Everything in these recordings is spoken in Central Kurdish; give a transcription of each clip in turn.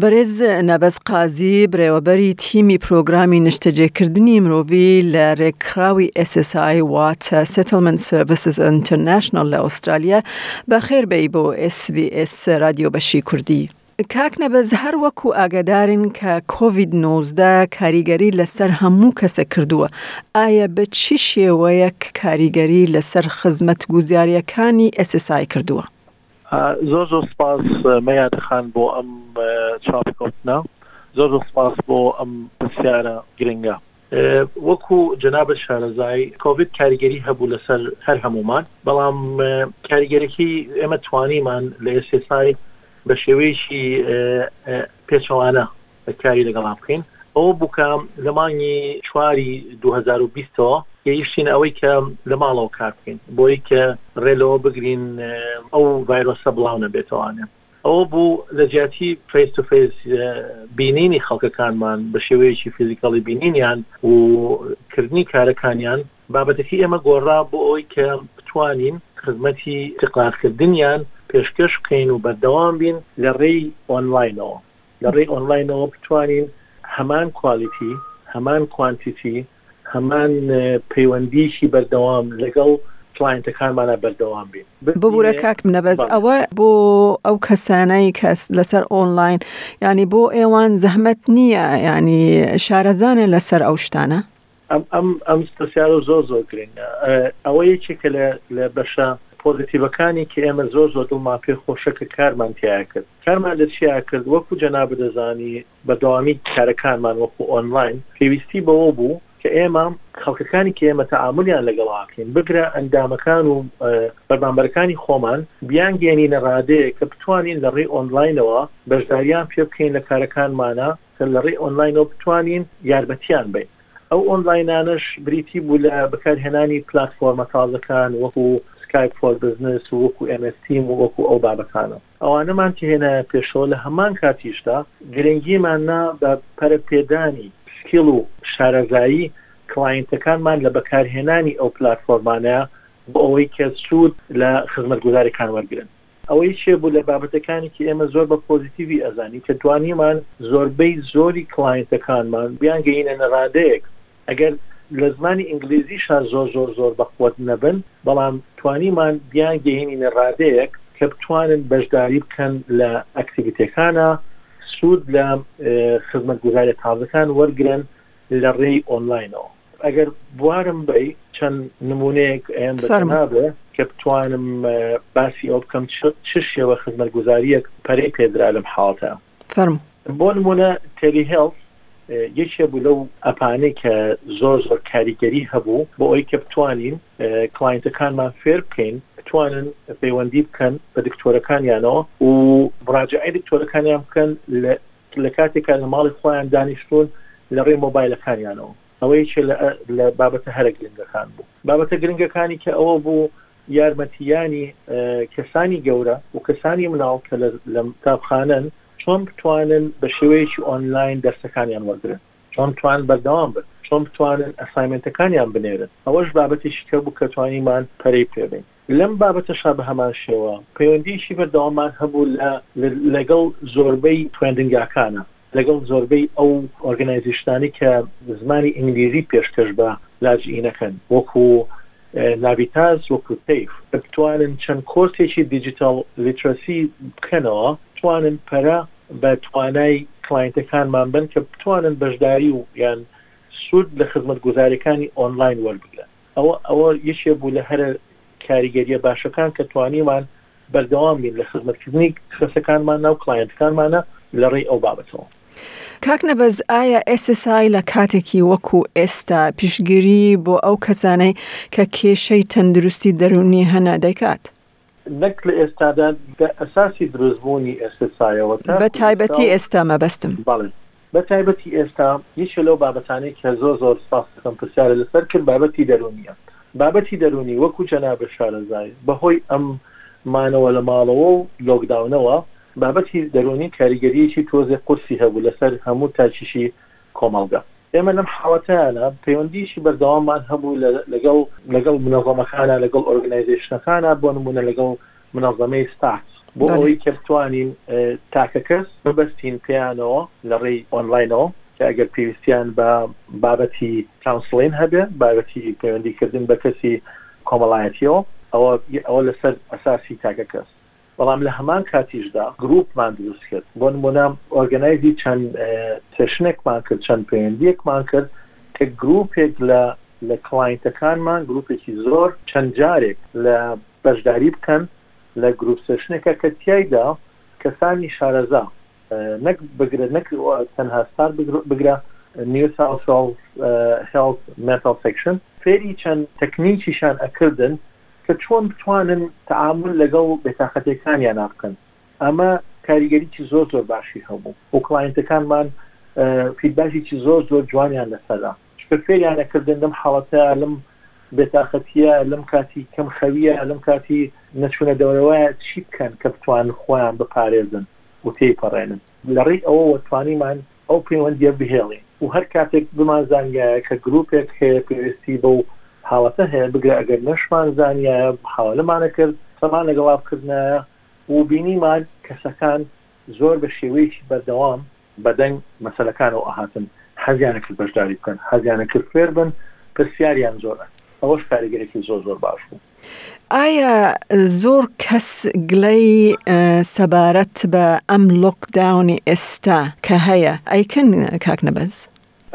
بەرێز نەبەز قازی، بەڕێوەبەری تیمی پرۆگرامی نیشتەجێکردنی مرۆڤی لە رێکخراوی SSI Water Settlement Services International لە ئوسترالیا، بەخێربێی بۆ SBS رادیۆ بەشی کوردی. کاک نەبەز هەر وەکو ئاگەدارین کە کۆڤید نۆزدە کاریگەری لەسەر هەموو کەسێک کردووە، ئایا بە چ شێوەیەک کاریگەری لەسەر خزمەتگوزارییەکانی SSI کردووە؟ زۆر زۆر سپاس میاد خان بۆ ئەم چاوپێکەوتنە زۆر زۆر سپاس بۆ ئەم پرسیارە گرنگە. وەکو جەنابت شارەزای، کۆڤید کاریگەری هەبوو لەسەر هەر هەموومان، بەڵام کاریگەریەکەی ئێمە توانیمان لە SSI بە شێوەیەکی پێچەوانە کاری لەگەڵا بکەین، ئەوە بوو کە لە مانگی چواری دوو هەزار و بیست ەوە گەیشتینە ئەوەی کە لە ماڵەوە کار بکەین بۆی کە ڕێ لەوە بگرین ئەو ڤایرۆسە بڵاو نەبێتەوانێ. ئەوە بوو لە جیاتی فەیس تو فەیس بینینی خەڵکەکانمان بە شێوەیەکی فیزیکەڵی بینینیان و کردنی کارەکانیان بابەتەکەی ئێمە گۆڕا بۆ ئەوەی کە بتوانین خزمەتی ئیستیقرارکردنیان پێشکەش بکەین و بەردەوام بین لە ڕێی ئۆنلاینەوە لە ڕێی ئۆنلاینەوە بتوانین هەمان کوالیتی هەمان کوانتیتی هەمان پەیوەندیەکی بەردەوام لەگەڵ کلاینتەکانمانە بەردەوام بین. ببورە کاک منەبەز ئەوە بۆ ئەو کەسانەی کەس لەسەر ئۆنلاین ینی بۆ ئێوان زەحمەت نییە ینی شارەزانە لەسەر ئەو شتانە ئەم ئەم ئەم پرسیارە زۆر زۆر گرنگە ئەوە یەکێکە لە لە بەشە پۆزیتیڤەکانی کە ئێمە زۆر زۆر دڵمان پێ خۆشە کە کارمان تیا کرد کارمان لە چیا کرد وەکو جەنابە دەزانی بەردەوامی کارەکانمان وەکو ئۆنلاین پێویستی بەوە بوو کە ئێمە خەڵکەکانی کە ئێمە تەعامولیان لەگەڵا بکەین بگرە ئەندامەکان و فەرمانبەرەکانی خۆمان بیانگەیەنینە ڕادەیەک کە بتوانین لە ڕێی ئۆنلاینەوە بەشداریان پێ بکەین لە کارەکانمانا کە لە ڕێی ئۆنلاینەوە بتوانین یارمەتیان بەین ئەو ئۆنلاینانەش بریتی بوو لە بەکارهێنانی پلاتفۆرمە تازەکان وەکو سکایپ فۆر بزنس و وەکو ئێم ئێس تیم و وەکو ئەو بابەتانە. ئەوانەمان کە هێنایە پێشەوە لە هەمان کاتیشدا گرنگیمان نا بە پەرەپێدانی سکیڵ و شارەزایی کڵاینتەکانمان لە بەکارهێنانی ئەو پلاتفۆرمانەیە بۆ ئەوەی کە سوود لە خزمەتگوزاریەکان وەرگرن. ئەوەی چێ بوو لە بابەتەکانی کە ئێمە زۆر بە پۆزیتیڤی ئەزانین کە توانیمان زۆربەی زۆری کڵاینتەکانمان بیانگەیینە نەرادەیەک، ئەگەر لە زمانی ئینگلیزیشا زۆر زۆر زۆر بەخوت نەبن، بەڵام توانیمان بیان گەیەنینە ڕادەیەک کە بتوانن بەشداری بکەن لە ئەکتیڤیتێکانا، سوود لە خزمەتگوزاریە تازەکان وەرگرن لە ڕێی ئۆنلاینەوە. ئەگەر بوارم بەی چەند نموونەیەک ئەیەم بە جەنابت کە بتوانم باسی ئەوە بکەم چ شێوە خزمەتگوزاریەک پەرەی پێدرا لەم حاڵەتە. فەرموو. بۆ نموونە تێلی هێڵث یەکێ بوو لەو ئەپانەی کە زۆر زۆر کاریگەری هەبوو بۆ ئەوەی کە بتوانین کلاینتەکانمان فێر بکەین بتوانن پەیوەندی بکەن بە دکتۆرەکانیانەوە و مراجعی دکتۆرەکانیان بکەن لە کاتێکا لە ماڵی خۆیان دانیشتون لە ڕێ مۆبایلەکانیانەوە ئەوەی چێ لە بابەتە هەرە گرنگەکان بوو بابەتە گرنگەکانی کە ئەوە بوو یارمەتییانی کەسانی گەورە و کەسانی مناڵ کە لە قوتابخانەن چۆن بتوانن بە شێوەیەکی ئۆنلاین دەرسەکانیان وەرگرن، چۆن بتوانن بەردەوام بن، چۆن بتوانن ئەسایمێنتەکانیان بنێرن، ئەوەش بابەتێکی کە بوو کە توانیمان پەرەی پێ بەین. لەم بابەتەشا بە هەمان شێوە پەیوەندییەکی بەردەواممان هەبوو لەگەڵ زۆربەی خوێندنگاکانا. لەگەڵ زۆربەی ئەو ئۆرگەنایزیشنانەی کە زمانی ئینگلیزی پێشکەش بە لاجئینەکەن وەکو ناڤیتاس وەکو تەیف بتوانن چەند کۆرسێکی دیجیتەڵ لیترەسی بکەنەوە بتوانن پەرە بە توانای کلاینتەکانمان بەن کە بتوانن بەشداری و یان سود لە خزمەتگوزاریەکانی ئۆنلاین وەربگرن. ئەوە ئەوە یەکێ بوو لە هەرە کاریگەریە باشەکان کە توانیمان بەردەوام بین لە خزمەت کردنی کەسەکانماننا و کلایەنتەکانمانە لە ڕێی ئەو بابەتەوە. کاک نەبەز ئایا SSI لە کاتێکی وەکو ئێستا پشتگیری بۆ ئەو کەسانەی کە کێشەی تەندروستی دەروونی هەنە دەیکات؟ نەک لە ئێستادا، لە ئەساسی دروستبوونی ئێسسایەوە بە تاکو ئێستا تایبەتی و ئێستا مەبەستم. بەڵێ. بە تایبەتی ئێستا، یەکێ لەو بابەتانەی کە زۆر زۆر سپاست دەکەم پرسیارت لەسەر کرد، بابەتی دەروونییە. بابەتی دەروونی، وەکو جەنابت شارەزای، بەهۆی ئەم مانەوە لە ماڵەوە و لۆکداونەوە، بابەتی دەروونی کاریگەرییەکی تۆزێ قورسی هەبوو لەسەر هەموو تاکێکی کۆمەڵگە. ئێمە لەم حاڵەتەیانا پەیوەندییەکی بەردەواممان هەبوو لەگەڵ لەگەڵ منەزەمەکانا، لەگەڵ ئۆرگنایزەیشنەکانا، بۆ نموونە لەگەڵ منەزەمەی ستارت، بۆ ئەوەی کە بتوانین تاکە کەس ببەستین پێیانەوە لە ڕێی ئۆنلاینەوە، کە ئەگەر پێویستیان بە بابەتی کاونسڵین هەبێ، بابەتی پەیوەندیکردن بە کەسی کۆمەڵایەتییەوە، ئەوە ئەوە لەسەر ئەساسی تاکە کەس. بەڵام لە هەمان کاتیشدا گرووپمان دروست کرد، بۆ نموونە ئۆرگەنایزی چەند سێشنێکمان کرد، چەند پەیوەندییەکمان کرد کە گرووپێک لە لە کڵاینتەکانمان، گرووپێکی زۆر چەند جارێک لە بەشداری بکەن لە گرووپ سێشنێکە کە تیایدا کەسانی شارەزا نەک بگرە نەک تەنها ستار بگرە نیو ساوس وێڵز هێڵس مێنتاڵ سێکشن فێری چەند تەکنیکیشان ئەکردن کە چۆن بتوانن تەعامول لەگەڵ بێتاقەتیەکانیانا بکەن ئەمە کاریگەریی زۆر زۆر باشی هەبوو و کڵاینتەکانمان فیدباکێکی زۆر زۆر جوانیان لەسەرا چکە فێریان ئەکردن لەم حاڵەتە لەم بێتاقەتیە لەم کاتی کەم خەویە لەم کاتی نەچونە دەرەوەیە چی بکەن کە بتوانن خۆیان بپارێزن و تێی پەڕێنن. لە ڕێی ئەوەوە توانیمان ئەو پەیوەندییە بهێڵین و هەر کاتێک بمانزانیایە کە گرووپێک هەیە پێویستی بەو حاڵەتە هەیە، بگرە ئەگەر نەشمانزانیایە محاوەلەمانەکرد قسەمان لەگەڵا بکردایە و بینیمان کەسەکان زۆر بە شێوەیەکی بەردەوام، بە دەنگ مەسەلەکانەوە ئەهاتن، حەزیانەکرد بەشداری بکەن، حەزیانەکرد فێربن، پرسیاریان زۆر ئەکرد، ئەوەش کاریگەرێکی زۆر زۆر باش بوو. ئایا زۆر کەس گلەی سەبارەت بە ئەم لۆک داونی ئێستا کە هەیە ئەیکەن کاک نەبەز؟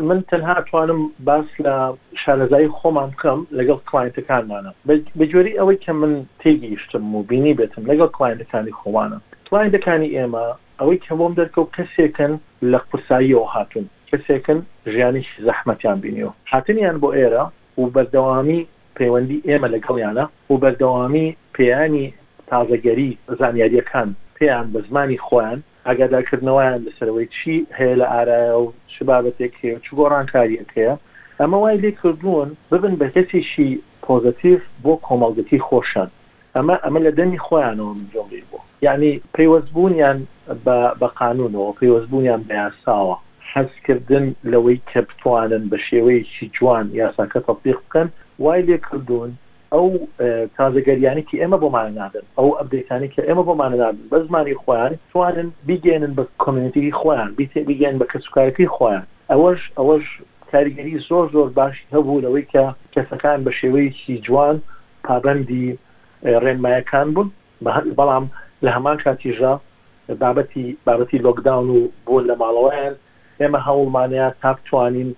من تەنها ئەتوانم باس لە شارەزایی خۆمان بکەم لەگەڵ کلاینتەکانمانە بە گوێرەی ئەوەی کە من تێگەیشتم و بینیبێتم لەگەڵ کلاینتەکانی خۆمانە کلاینتەکانی ئێمە ئەوەی کە بۆم دەرکەوت کەسێکن لە قورساییەوە هاتوون کەسێکن ژیانێکی زەحمەتیان بینیوە هاتنیان بۆ ئێرە و بەردەوامی پەیوەندی ئێمە لەگەڵیانە و بەردەوامی پێیانی تازەگەری زانیارییەکان پێیان بە زمانی خۆیان، ئاگادارکردنەوەیان لەسەر ئەوەی چی هەیە لە ئارایە و چ بابەتێک هەیە و چ گۆڕانکارییەک هەیە، ئەمە وای لێ کردوون ببن بە کەسێکی پۆزەتیڤ بۆ کۆمەڵگەکەی خۆشیان ئەمە ئەمە لە دەمی خۆیانەوە من گوێم لێی بووە یانی پەیوەست بوونیان بە بە قانوونەوە پەیوەست بوونیان بە یاساوە حەز کردن لەوەی کە بتوانن بە شێوەیەکی جوان یاساکە تەتبیق بکەن وای لێ کردوون ئەو تازەگەریانەی کە ئێمە بۆمانە ناردن ئەو ئەپدەیتانەی کە ئێمە بۆمانە ناردن بە زمانی خۆیان بتوانن بیگەیەنن بە کۆمیونیتی خۆیان بیت بیگەیەنن بە کەسوکارەکەی خۆیان ئەوەش ئەوەش کاریگەری زۆر زۆر باشی هەبوو لەوەی کە کەسەکان بە شێوەیەکی جوان پابەندی رێنمایەکان بوون، بەڵام لە هەمان کاتیشدا بابەتی بابەتی لۆکداون و بوون لە ماڵەوەیان ئێمە هەوڵمانەیە تا بتوانین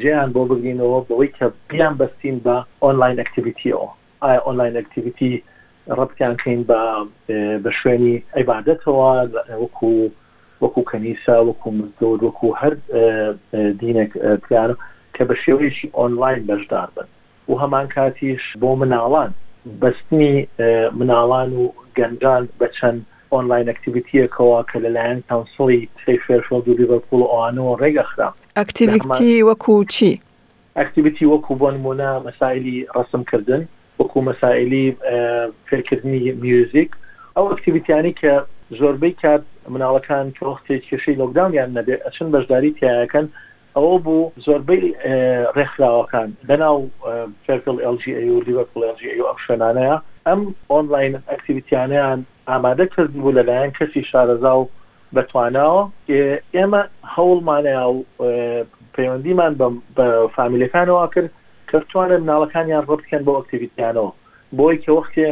جێیان بۆ بگرینەوە بەوەی کە بیانبەستین بە ئۆنلاین ئەکتیڤیتیەوە، ئایا ئۆنلاین ئەکتیڤیتی رەبتیان کەین بە بە شوێنی عیبادەتەوە وەکو وەکو کەنیسە وەکو مزگەوت وەکو هەر دینێک پێیان کە بە شێوەیەکی ئۆنلاین بەشدار بن. و هەمانکاتیش بۆ مناڵان بەستنی مناڵان و گەنجان بە چەند ئۆنلاین ئەکتیڤیتییەکەوە کە لەلایەن کەونسڵی شەیفێلفێڵد و لیڤەرپوڵ و ئەوانەوە ڕێگەخرا. ئەکتیڤیتی وەکو چی؟ ئەکتیڤیتی وەکو بۆ نموونە مەسایلی ڕەسمکردن، وەکو مەسایلی فێرکردنی میوزیک، ئەو ئەکتیڤیتیانەی کە زۆربەی کات مناڵەکان کە وەختێ کێشەی لۆکداونیان نەبێ ئەچن بەشداری تیایەکەن ئەوە بوو زۆربەی ڕێکخراوەکان لە ناو فێرگڵ ئێڵ جی ئەی و لیڤەرپوڵ ئێڵ جی ئەی و ئەم شوێنانەیە ئەم ئۆنڵاین ئەکتیڤیتیانەیان ئامادە کردبوو لە لایەن کەسی شارەزا و بە تواناوە ئێ ئێمە هەوڵمانەیا و پەیوەندیمان بە بە فامیلەکانەوە کرد کە بتوانن مناڵەکانیان ڕەبت کەن بەو ئەکتیڤیتیانەوە بۆی کە وەختێ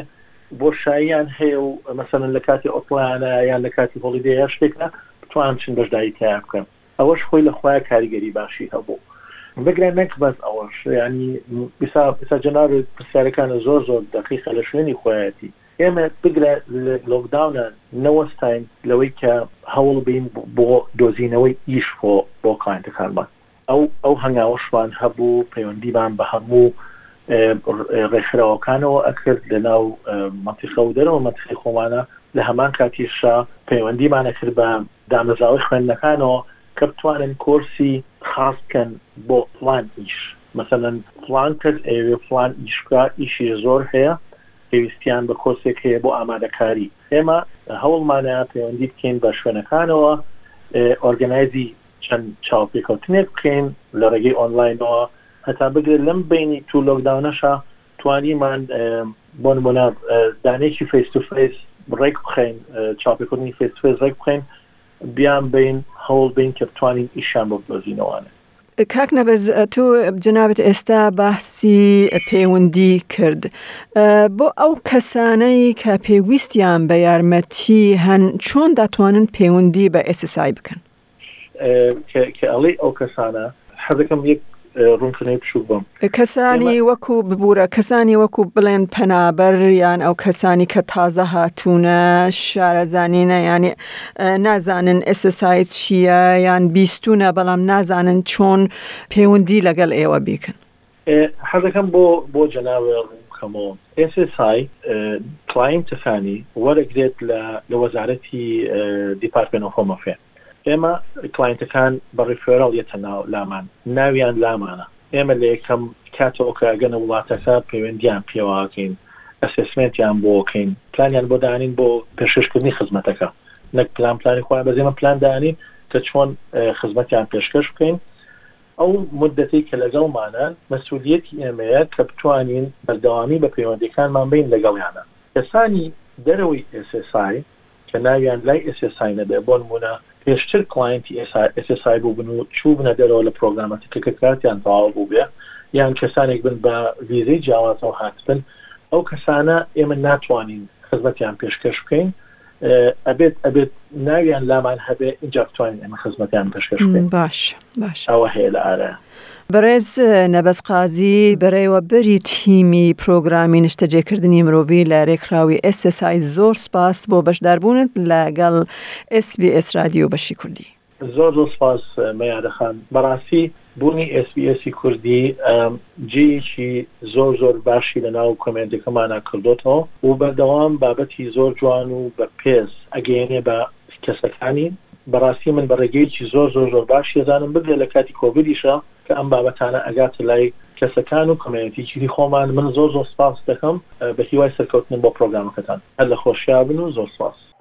بۆشاییان هەیە و مەسەلەن لە کاتی ئۆتڵایانە یان لە کاتی هۆڵیدەیە شتێکە بتوانن چن بەشداریتایە بکەن ئەوەش خۆی لە خۆیا کاریگەری باشی هەبوو بگرە نەک بەس ئەوەش یانی ئیسا ئیسا جەنابی پرسیارەکانت زۆر زۆر دەقیقە لە شوێنی خۆیەتی ئێمە بگرە لە لۆکداونا نەوەستاین لەوەی کە هەوڵ بین بۆ دۆزینەوەی ئیش بۆ بۆ کلاینتەکانمان ئەو ئەو هەنگاوەشمان هەبوو پەیوەندیمان بە هەموو ڕێکخراوەکانەوە ئەکرد لە ناو مەنتیقە و دەرەوە مەنتیقی خۆمانە لە هەمان کاتیشا پەیوەندیمانە کرد بە دامەزراوەی خوێندنەکانەوە کە بتوانن کۆرسی خاس بکەن بۆ فڵان ئیش مەسەلەن فڵان کەس ئەیەوێ فڵان ئیش بکا ئیشی زۆر هەیە پێویستیان بە کۆرسێک هەیە بۆ ئامادەکاری ئێمە هەوڵمانە پەیوەندی بکەین بە شوێنەکانەوە ئۆرگەنایزی چەند چاوپێکەوتنێک بکەین لە ڕێگەی ئۆنلاینەوە هەتا بگرە لەم بەینی توو لۆکداونەشا توانیمان بۆ نموونە دانەیەکی فەیس تو فەیس ڕێک بخەین، چاوپێکەوتنی فەیس تو فەیس ڕێک بخەین، بیانبەین، هەوڵ بەین کە بتوانین ئیشیان بۆ بدۆزینەوانێ. کاک نەبەز تۆ جەنابت ئێستا باسی پێوندی کرد. بۆ ئەو کەسانەی کە پێویستیان بە یارمەتی هەن چۆن دەتوانن پێوندی بە SSI بکەن؟ کە ئەڵێی ئەو کەسانە حەزەکەم یەک ڕوونکردنەوەی بچووک بم کەسانی وەکو ببوورە کەسانی وەکو بڵێن پەنابەر یان ئەو کەسانی کە تازە هاتوونە شارەزانینە یانێ نازانن ئێسسایت چییە یان بیستونە بەڵام نازانن چۆن پەیوەندی لەگەڵ ئێوە بیکەن حەزەکەم بۆ بۆ جەناوێ ڕوونبکەمەوە SSI کلاینتەکانی وەرەگرێت لە لە وەزارەتی دیپارتمێنت ئۆف هۆم ئەفێر ئێمە کلاینتەکان بە ڕیفێرەڵ یەتە ناو لامان ناویان لامانە ئێمە لە یەکەم کاتەوە کە ئەگەنە وڵاتەکە پەیوەندیان پێواکەین ئەسسمێنتیان بۆ کەین پلانیان بۆ دانین بۆ پێشکەشکردنی خزمەتەکە نەک پلان پلانی خۆیان بەزێمە پلان دانین کە چۆن خزمەتیان پێشکەش بکەین ئەو موددەتەی کە لەگەڵمانە مەسئولییەتی ئێمەیە کە بتوانین بەردەوامی بە پەیوەندییەکانمان بەین لەگەڵیانا. کەسانی دەرەوەی ئێس ئێس ئای کە ناویان لای ئێس ئێس ئای نەبێت، بۆ نموونە پێشتر کڵاینتی ئێس ئێس ئای بووبن و چووبنە دەرەوە لە پرۆگرامەکە کە کاتیان تەواو بووبێ، یان کەسانێک بن بە ڤیزەی جیاوازەوە هاتبن، ئەو کەسانە ئێمە ناتوانین خزمەتیان پێشکەش بکەین، ئەبێت ئەبێت ناویان لامان هەبێ اینجا بتوانین ئەمە خزمەتیان پشکش باش باش ئەوە هەیە لە ئارا بەڕێز نەبەز قازی بەرەوە بەری تیمی پرۆگرامی نیشتەجێکردنی مرۆڤی لە رێکخراوی ئێسسای زۆر سپاس بۆ بەشداربوونت لەگەڵ SسBS رادیو بەشی کوردی. زۆر زۆر سوپاس مەیادە خان بەڕاستی بونی ئێس بی ئێسی کوردی جێیەکی زۆر زۆر باشی لە ناو کۆمێنتەکەمانا کردۆتەوە و بەردەوام بابەتی زۆر جوان و بە پێز ئەگەیەنێ بە کەسەکانی بەڕاستی من بە ڕێگەیەکی زۆر زۆر زۆر باش یەزانم بگرە لە کاتی کۆڤیدیشا کە ئەم بابەتانە ئەگاتە لای کەسەکان و کۆمێنتی تری خۆمان من زۆر زۆر سوپاست دەکەم بە هیوای سەرکەوتنم بۆ پڕۆگرامەکەتان هەر لە خۆشیا بن و زۆر سوپاس.